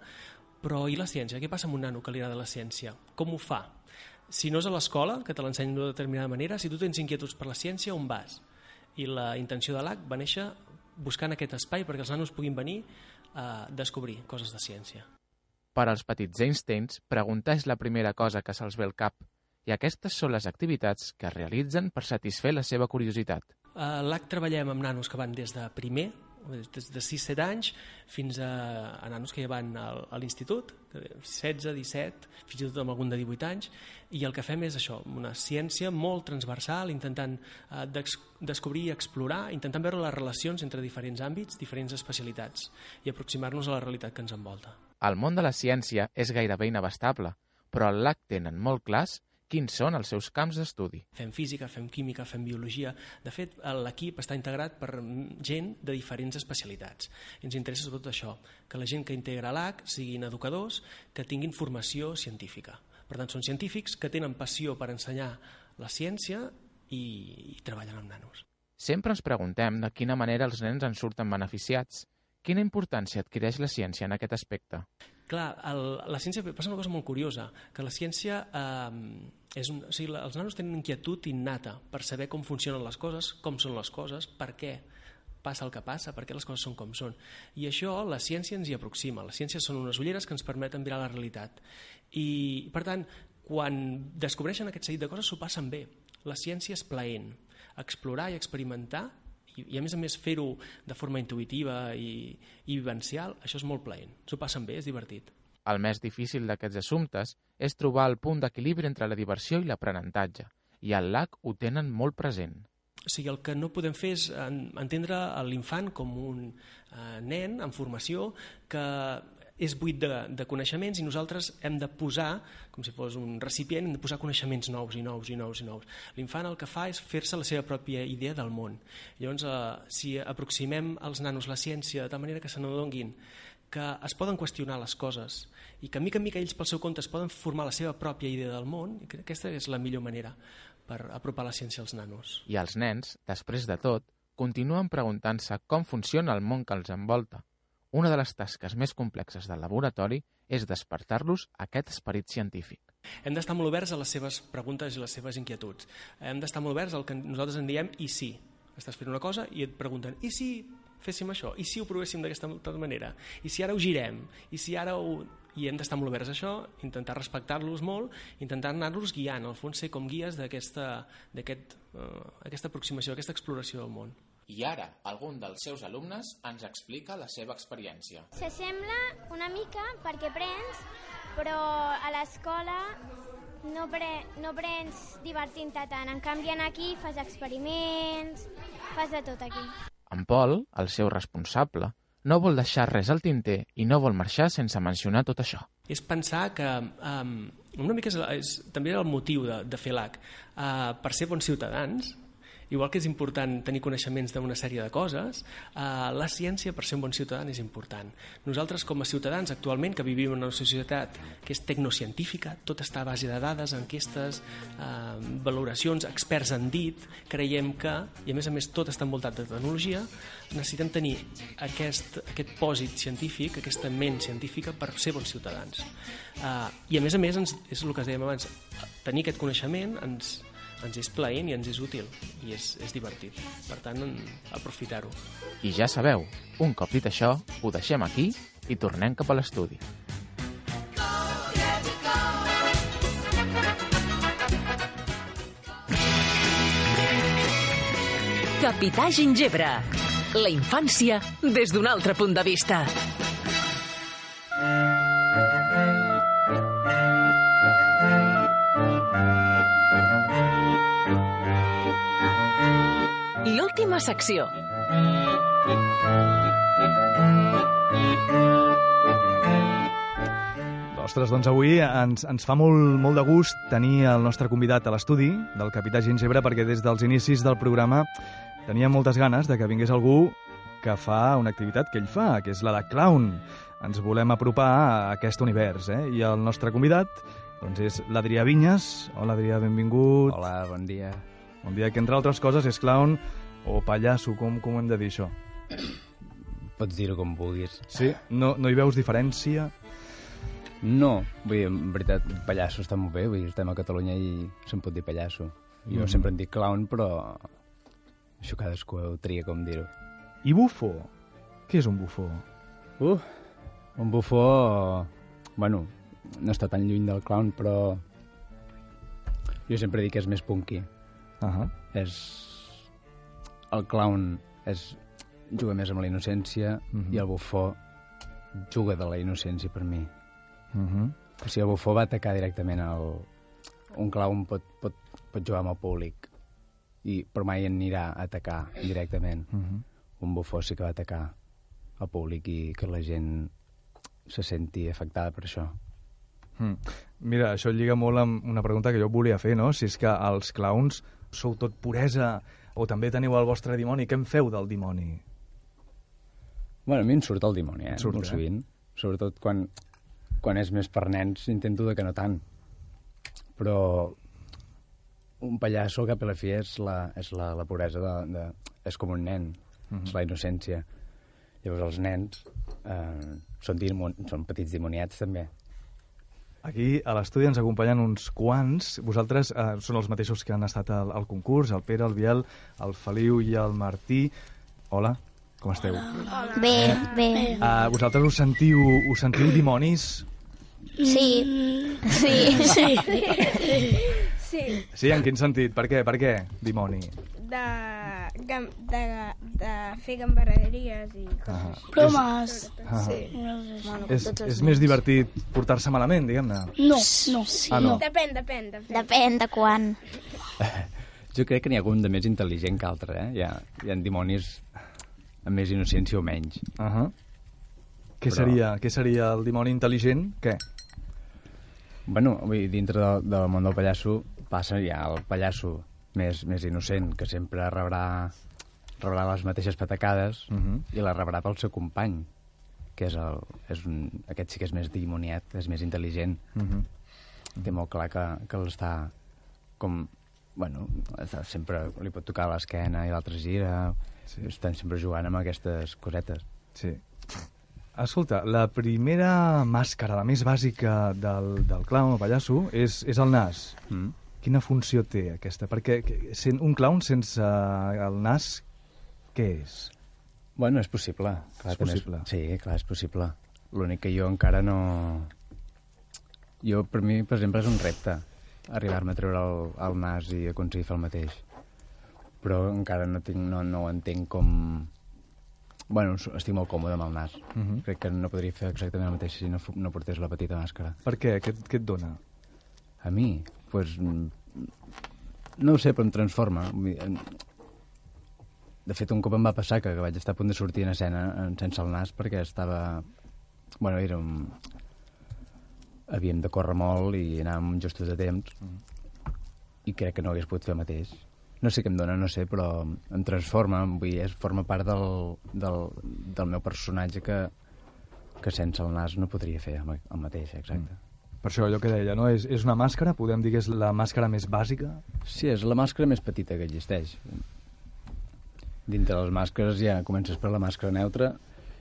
Però i la ciència? Què passa amb un nano que li agrada la ciència? Com ho fa? Si no és a l'escola, que te l'ensenyen d'una determinada manera, si tu tens inquietuds per la ciència, on vas? I la intenció de l'AC va néixer buscant aquest espai perquè els nanos puguin venir a descobrir coses de ciència. Per als petits Einsteins, preguntar és la primera cosa que se'ls ve al cap, i aquestes són les activitats que es realitzen per satisfer la seva curiositat. A l'AC treballem amb nanos que van des de primer, des de 6-7 anys, fins a, a nanos que ja van al, a l'institut, 16, 17, fins i tot amb algun de 18 anys, i el que fem és això, una ciència molt transversal, intentant eh, descobrir i explorar, intentant veure les relacions entre diferents àmbits, diferents especialitats, i aproximar-nos a la realitat que ens envolta. El món de la ciència és gairebé inabastable, però al LAC tenen molt clars quins són els seus camps d'estudi. Fem física, fem química, fem biologia. De fet, l'equip està integrat per gent de diferents especialitats. I ens interessa sobretot això, que la gent que integra l'AC siguin educadors que tinguin formació científica. Per tant, són científics que tenen passió per ensenyar la ciència i, i treballen amb nanos. Sempre ens preguntem de quina manera els nens en surten beneficiats. Quina importància adquireix la ciència en aquest aspecte? Clar, el, la ciència passa una cosa molt curiosa, que la ciència eh, és un, o sigui, els nanos tenen inquietud innata per saber com funcionen les coses, com són les coses, per què passa el que passa, per què les coses són com són. I això la ciència ens hi aproxima. Les ciències són unes ulleres que ens permeten mirar la realitat. I, per tant, quan descobreixen aquest seguit de coses s'ho passen bé. La ciència és plaent. Explorar i experimentar i, i a més a més fer-ho de forma intuïtiva i, i vivencial, això és molt plaent. S'ho passen bé, és divertit. El més difícil d'aquests assumptes és trobar el punt d'equilibri entre la diversió i l'aprenentatge, i al LAC ho tenen molt present. O sigui, el que no podem fer és entendre l'infant com un eh, nen en formació que és buit de, de coneixements i nosaltres hem de posar, com si fos un recipient, hem de posar coneixements nous i nous i nous i nous. L'infant el que fa és fer-se la seva pròpia idea del món. Llavors, eh, si aproximem als nanos la ciència de tal manera que se n'adonguin que es poden qüestionar les coses i que mica en mica ells pel seu compte es poden formar la seva pròpia idea del món, i crec que aquesta és la millor manera per apropar la ciència als nanos. I els nens, després de tot, continuen preguntant-se com funciona el món que els envolta. Una de les tasques més complexes del laboratori és despertar-los aquest esperit científic. Hem d'estar molt oberts a les seves preguntes i les seves inquietuds. Hem d'estar molt oberts al que nosaltres en diem i sí. Estàs fent una cosa i et pregunten i si féssim això? I si ho provéssim d'aquesta manera? I si ara ho girem? I si ara ho... I hem d'estar molt oberts a això, intentar respectar-los molt, intentar anar-los guiant, al fons ser com guies d'aquesta aquest, uh, aquesta aproximació, aquesta exploració del món. I ara, algun dels seus alumnes ens explica la seva experiència. S'assembla una mica perquè prens, però a l'escola no, pre, no prens divertint-te tant. En canvi, aquí fas experiments, fas de tot aquí. En Pol, el seu responsable, no vol deixar res al tinter i no vol marxar sense mencionar tot això. És pensar que um, una mica és, és també el motiu de, de fer l'AC. Uh, per ser bons ciutadans, igual que és important tenir coneixements d'una sèrie de coses, eh, la ciència per ser un bon ciutadà és important. Nosaltres com a ciutadans actualment que vivim en una societat que és tecnocientífica, tot està a base de dades, enquestes, eh, valoracions, experts han dit, creiem que, i a més a més tot està envoltat de tecnologia, necessitem tenir aquest, aquest pòsit científic, aquesta ment científica per ser bons ciutadans. Eh, I a més a més, ens, és el que dèiem abans, tenir aquest coneixement ens, ens és plaent i ens és útil i és, és divertit. Per tant, aprofitar-ho. I ja sabeu, un cop dit això, ho deixem aquí i tornem cap a l'estudi. Capità Gingebre. La infància des d'un altre punt de vista. I última secció. Ostres, doncs avui ens, ens fa molt, molt de gust tenir el nostre convidat a l'estudi del Capità Gingebre perquè des dels inicis del programa tenia moltes ganes de que vingués algú que fa una activitat que ell fa, que és la de clown. Ens volem apropar a aquest univers, eh? I el nostre convidat doncs és l'Adrià Vinyes. Hola, Adrià, benvingut. Hola, bon dia. Bon dia, que entre altres coses és clown o pallasso, com, com ho hem de dir això? Pots dir-ho com vulguis. Sí? No, no hi veus diferència? No, vull dir, en veritat, pallasso està molt bé, vull dir, estem a Catalunya i se'n pot dir pallasso. Jo Mm. sempre en dic clown, però això cadascú ho tria com dir-ho. I bufó? Què és un bufó? Uh, un bufó... Bueno, no està tan lluny del clown, però jo sempre dic que és més punky. Uh -huh. És... El clown és... juga més amb la innocència Mhm. i el bufó juga de la innocència per mi. Uh -huh. O sigui, el bufó va atacar directament al... Un clown pot, pot, pot jugar amb el públic, i, però mai anirà a atacar directament. Uh -huh. Un bufó sí que va atacar al públic i que la gent se senti afectada per això. Mm. Mira, això lliga molt amb una pregunta que jo volia fer, no? Si és que els clowns sou tot puresa o també teniu el vostre dimoni. Què en feu del dimoni? Bueno, a mi em surt el dimoni, eh? Et surt, Molt eh? sovint. Sobretot quan, quan és més per nens, intento de que no tant. Però un pallasso, i a la fi, és la, és la, la puresa de, de... És com un nen, Mhm. és la innocència. Llavors els nens eh, són, dimon, són petits dimoniats, també. Aquí a l'estudi ens acompanyen uns quants. Vosaltres eh, són els mateixos que han estat al, al concurs, el Pere, el Biel, el Feliu i el Martí. Hola. Com esteu? Bé, bé. Uh, vosaltres us sentiu, us sentiu dimonis? Sí. Sí. Sí. Sí. Sí, en quin sentit? Per què? Per què, dimoni? De, gam- de, de fer gambarreries i coses Ah, així. Bromes. Ah. Sí. És, és més divertit portar-se malament, diguem-ne? No, no. Ah, no. Depèn, depèn, depèn. Depèn de quan. Jo crec que n'hi ha algun de més intel·ligent que altre, eh? Hi ha, hi ha dimonis amb més innocència o menys. Uh -huh. Què, Però- seria, què seria el dimoni intel·ligent? Què? Bueno, vull dir, dintre del, del món del pallasso passa ja el pallasso més, més innocent, que sempre rebrà, rebrà les mateixes patacades Uh -huh. i la rebrà pel seu company, que és, el, és un, aquest sí que és més dimoniat, és més intel·ligent. Uh -huh. Té molt clar que, que l'està com... Bueno, està, sempre li pot tocar l'esquena i l'altre gira. Sí. Estan sempre jugant amb aquestes cosetes. Sí. Escolta, la primera màscara, la més bàsica del, del clown o pallasso, és, és el nas. Mm. Quina funció té aquesta? Perquè sent un clown sense el nas, què és? Bueno, és possible. Clar, És possible. Sí, clar, és possible. L'únic que jo encara no... Jo, per mi, per exemple, és un repte arribar-me a treure el, el nas i aconseguir fer el mateix. Però encara no, tinc, no, no ho entenc com... Bueno, estic molt còmode amb el nas. Mhm. Crec que no podria fer exactament el mateix si no, no portés la petita màscara. Per què? Què, què et dona? A mi? Pues, mm, no ho sé, però em transforma. De fet, un cop em va passar que, vaig estar a punt de sortir en escena sense el nas perquè estava... Bueno, era un... Havíem de córrer molt i anàvem justos de temps i crec que no hagués pogut fer el mateix. No sé què em dona, no sé, però em transforma, vull dir, forma part del, del, del meu personatge que, que sense el nas no podria fer el, el mateix, exacte. Per això allò que deia, no? És, és una màscara, podem dir que és la màscara més bàsica? Sí, és la màscara més petita que existeix. Dintre les màscares ja comences per la màscara neutra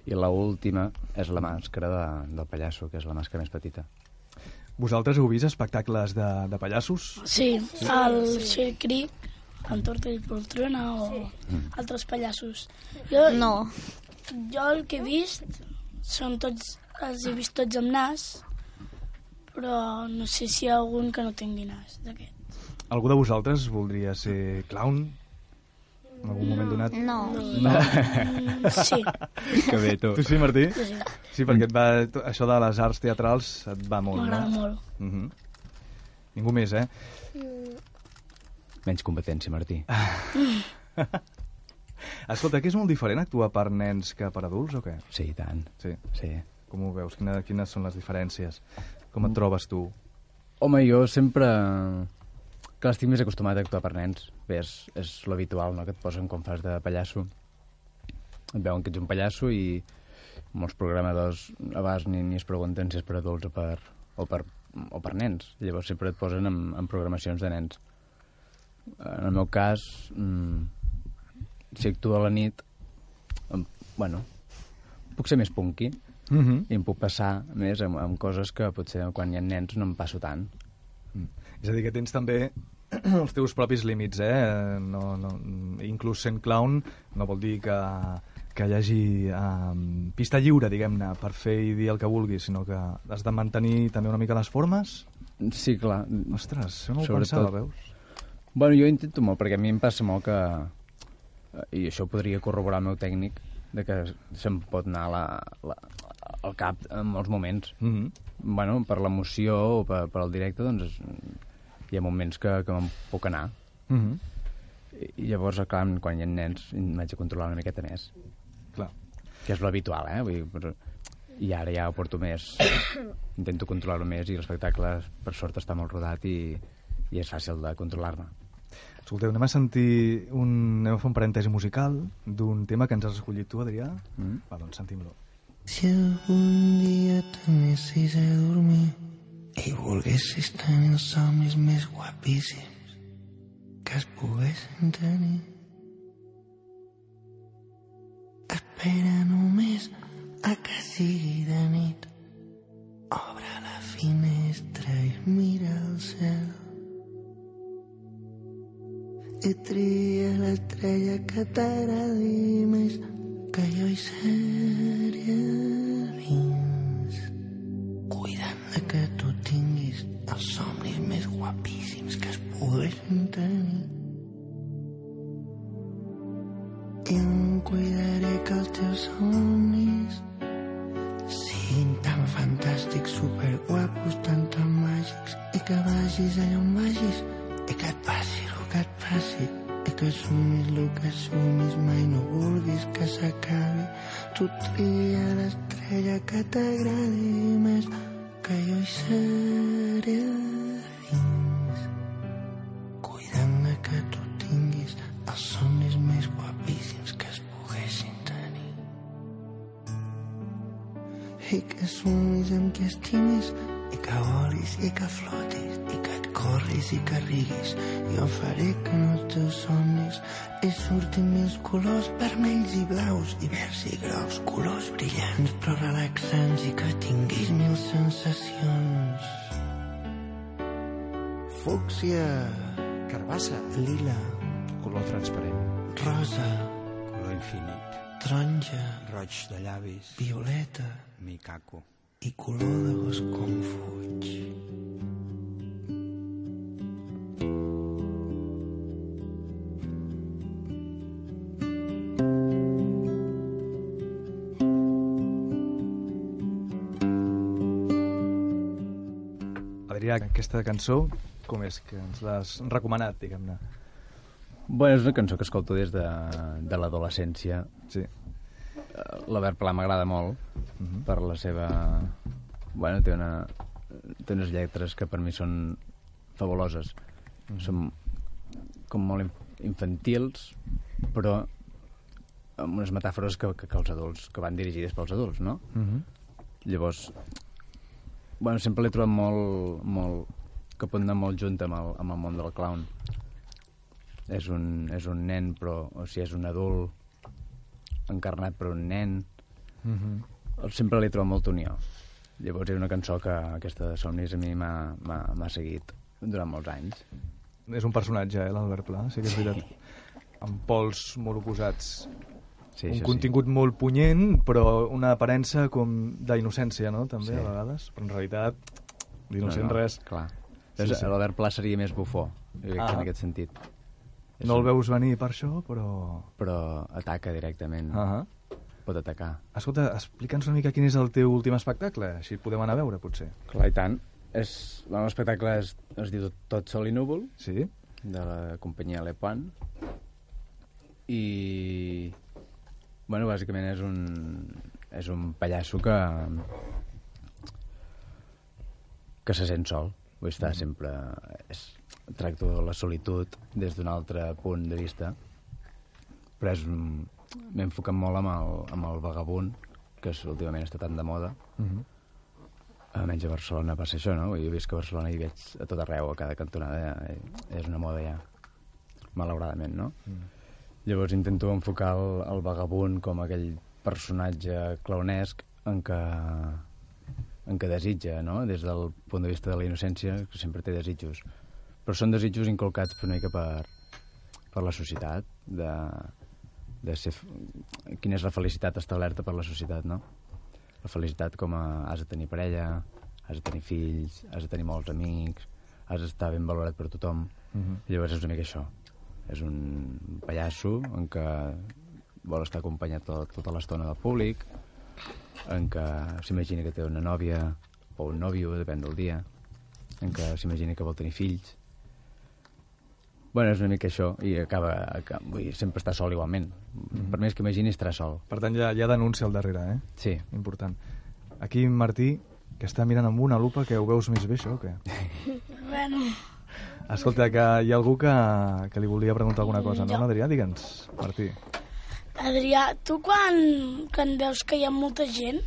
i la última és la màscara de, del pallasso, que és la màscara més petita. Vosaltres heu vist espectacles de, de pallassos? Sí, el Sher Creek, en Torta i Poltrona o Mm. altres pallassos. Jo, no. Jo el que he vist són tots, els he vist tots amb nas, però no sé si hi ha algun que no tingui nas d'aquest. Algú de vosaltres voldria ser clown? En algun moment donat? No. No. Mm, sí. Que bé, tu. Tu sí, Martí? Sí, sí. Sí, perquè et va, això de les arts teatrals et va molt, M'agrada no? molt. Uh -huh. Ningú més, eh? Menys competència, Martí. Escolta, que és molt diferent actuar per nens que per adults o què? Sí, i tant. Sí. sí. Com ho veus? Quina, quines són les diferències? Com et trobes tu? Home, jo sempre... Clar, estic més acostumat a actuar per nens. Bé, és, és l'habitual, no?, que et posen quan fas de pallasso. Et veuen que ets un pallasso i molts programadors a vegades ni, ni es pregunten si és per adults o per, o per, o per nens. Llavors sempre et posen en, en programacions de nens. En el meu cas, mmm, si actuo a la nit, bueno, puc ser més punky Mhm. i em puc passar més amb, amb coses que potser quan hi ha nens no em passo tant. És a dir, que tens també els teus propis límits, eh? No, no, inclús sent clown no vol dir que, que hi hagi um, pista lliure, diguem-ne, per fer i dir el que vulguis, sinó que has de mantenir també una mica les formes? Sí, clar. Ostres, això no ho pensava, veus? Bueno, jo intento molt, perquè a mi em passa molt que... eh, I això podria corroborar el meu tècnic, de que se'm pot anar la, la, al cap en molts moments. Mm -hmm. Bueno, per l'emoció o per, per el directe, doncs hi ha moments que, que me'n puc anar. Mm -hmm. I, I llavors, clar, quan hi ha nens, m'haig de controlar una miqueta més. Clar. Que és l'habitual, eh? Vull dir, però... I ara ja ho porto més... Intento controlar-ho més i l'espectacle, per sort, està molt rodat i, i és fàcil de controlar-ne. Escolteu, anem a sentir un... anem a fer un parèntesi musical d'un tema que ens has escollit tu, Adrià. Mm. Va, doncs sentim-lo. Si algun dia t'anessis a dormir i volguessis tenir els somnis més guapíssims que es poguessin tenir, espera només a que sigui de nit. Obre la finestra i mira al cel. I tria l'estrella que t'agradi més que jo hi seré dins, cuidant de que tu tinguis els somnis més guapíssims que es poguessin tenir. I em cuidaré que els teus somnis siguin tan fantàstics, superguapos, tan tan màgics i que vagis allà on vagis i que et passi el que et passi que sumis el que sumis mai no vulguis que s'acabi tu tria l'estrella que t'agradi més que jo hi seré dins. Cuidant de que tu tinguis els somnis més guapíssims que es poguessin tenir. I que sumis amb qui estimis i que volis i que flotis i que corris i que riguis jo faré que en els teus somnis hi surtin més colors vermells i blaus i verds i grocs colors brillants però relaxants i que tinguis mil sensacions fúcsia Carbassa. lila Color transparent. rosa Color infinit. taronja Roig de llavis. violeta Micaco. i color de gos com fuig. Aquesta cançó, com és que ens l'has recomanat, diguem-ne? Bueno, és una cançó que escolto des de, de l'adolescència. Sí. L'Albert Pla m'agrada molt uh -huh. per la seva... Bueno, té, una, té unes lletres que per mi són fabuloses. Uh -huh. Són com molt inf- infantils, però amb unes metàfores que, que, que els adults, que van dirigides pels adults, no? Uh -huh. Llavors, bueno, sempre l'he trobat molt, molt, que pot anar molt junt amb el, amb el món del clown. És un, és un nen, però, o sigui, és un adult encarnat per un nen. Uh -huh. Sempre l'he trobat molt unió. Llavors, és una cançó que aquesta de somnis a mi m'ha seguit durant molts anys. És un personatge, eh, l'Albert Pla, sí que és veritat. Amb pols molt oposats. Sí, un això sí. contingut molt punyent, però una aparença com d'innocència, no?, també, Sí. a vegades. Però en realitat, d'innocent No, no, res. Clar. Sí, Sí, sí. L'Albert Pla seria més bufó, Ah. en aquest sentit. No el veus venir per això, però... Però ataca directament. Ah Pot atacar. Escolta, explica'ns una mica quin és el teu últim espectacle, així podem anar a veure, potser. Clar, i tant. És, el meu espectacle es, es diu Tot sol i núvol, sí. de la companyia Le Pan. I... Bueno, bàsicament és un, és un pallasso que que se sent sol. Vull estar Mhm. sempre... És, tracto la solitud des d'un altre punt de vista, però és m'he enfocat molt amb el, amb el vagabund, que és, últimament està tan de moda. Uh -huh. Almenys a Barcelona passa això, no? Jo visc a Barcelona i veig a tot arreu, a cada cantonada, eh, és una moda ja, malauradament, no? Mm. Llavors intento enfocar el, el vagabund com aquell personatge clownesc en què, en què desitja, no? Des del punt de vista de la innocència, que sempre té desitjos. Però són desitjos inculcats per una mica per, per la societat, de, de ser... Quina és la felicitat establerta per la societat, no? La felicitat com a has de tenir parella, has de tenir fills, has de tenir molts amics, has d'estar ben valorat per tothom. Mhm. Llavors és una mica això. És un pallasso en què vol estar acompanyat tot, tota l'estona del públic, en què s'imagina que té una nòvia o un nòvio, depèn del dia, en què s'imagina que vol tenir fills. Bueno, és una mica això, i acaba, acaba vull dir, sempre està sol igualment. Mhm. Per més que imagini, estarà sol. Per tant, hi ha, hi ha denúncia al darrere, eh? Sí. Important. Aquí, Martí, que està mirant amb una lupa, que ho veus més bé, això, o què? Bueno, Escolta, que hi ha algú que, que li volia preguntar alguna cosa, no, Jo. l'Adrià? Digue'ns, Martí. Adrià, tu quan, quan veus que hi ha molta gent,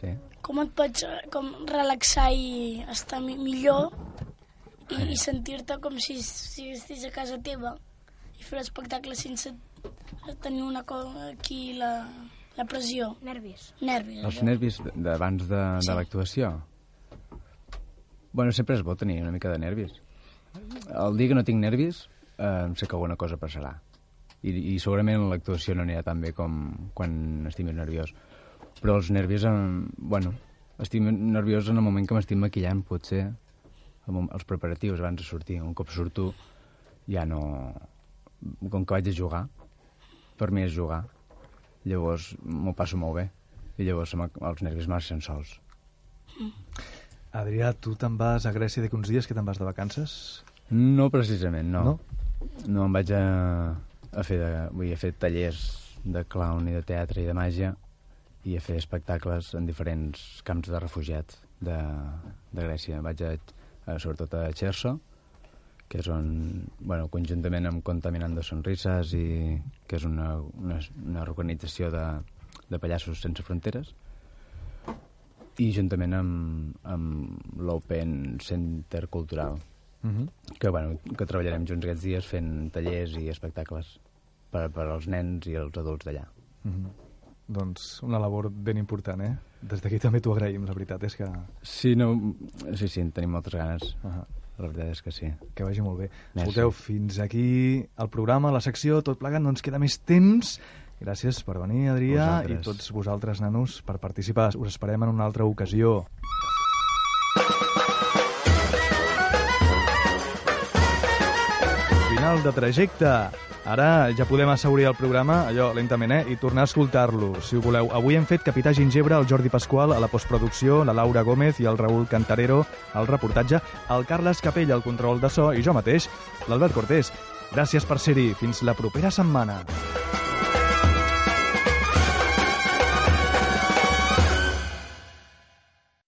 Sí. com et pots eh, com relaxar i estar mi millor i, i sentir-te com si, si estigués a casa teva i fer l'espectacle sense tenir una cosa aquí la, la pressió. Nervis. Nervis. Els nervis d- d'abans de, de Sí. l'actuació? Bueno, sempre és bo tenir una mica de nervis. El dia que no tinc nervis, eh, sé que alguna cosa passarà. I, i segurament l'actuació no anirà tan bé com quan estic més nerviós. Però els nervis, en, bueno, estic nerviós en el moment que m'estic maquillant, potser, els preparatius abans de sortir. Un cop surto, ja no... Com que vaig a jugar, per mi és jugar. Llavors m'ho passo molt bé. I llavors els nervis marxen sols. Adrià, tu te'n vas a Grècia d'aquí uns dies, que te'n vas de vacances? No precisament, no. No? No, em vaig a, a fer, de, vull dir, a fer tallers de clown i de teatre i de màgia i a fer espectacles en diferents camps de refugiats de, de Grècia. Vaig a, a, sobretot a Cherso, que és on, bueno, conjuntament amb Contaminant de Sonrises, i, que és una, una, una organització de, de pallassos sense fronteres, i juntament amb, amb l'Open Center Cultural, Mhm. que, bueno, que treballarem junts aquests dies fent tallers i espectacles per, per als nens i els adults d'allà. Mhm. Doncs una labor ben important, eh? Des d'aquí també t'ho agraïm, la veritat és que... Sí, no, sí, sí, en tenim moltes ganes. Uh -huh. La veritat és que sí. Que vagi molt bé. Merci. Escolteu, fins aquí el programa, la secció, tot plegat, no ens queda més temps. Gràcies per venir, Adrià, Vosaltres. i tots vosaltres, nanos, per participar. Us esperem en una altra ocasió. Final de trajecte. Ara ja podem assaurir el programa, allò lentament, eh? i tornar a escoltar-lo, si ho voleu. Avui hem fet Capità Gingebre, el Jordi Pasqual, a la postproducció, la Laura Gómez i el Raül Cantarero, al reportatge, el Carles Capell, al control de so, i jo mateix, l'Albert Cortés. Gràcies per ser-hi. Fins la propera setmana.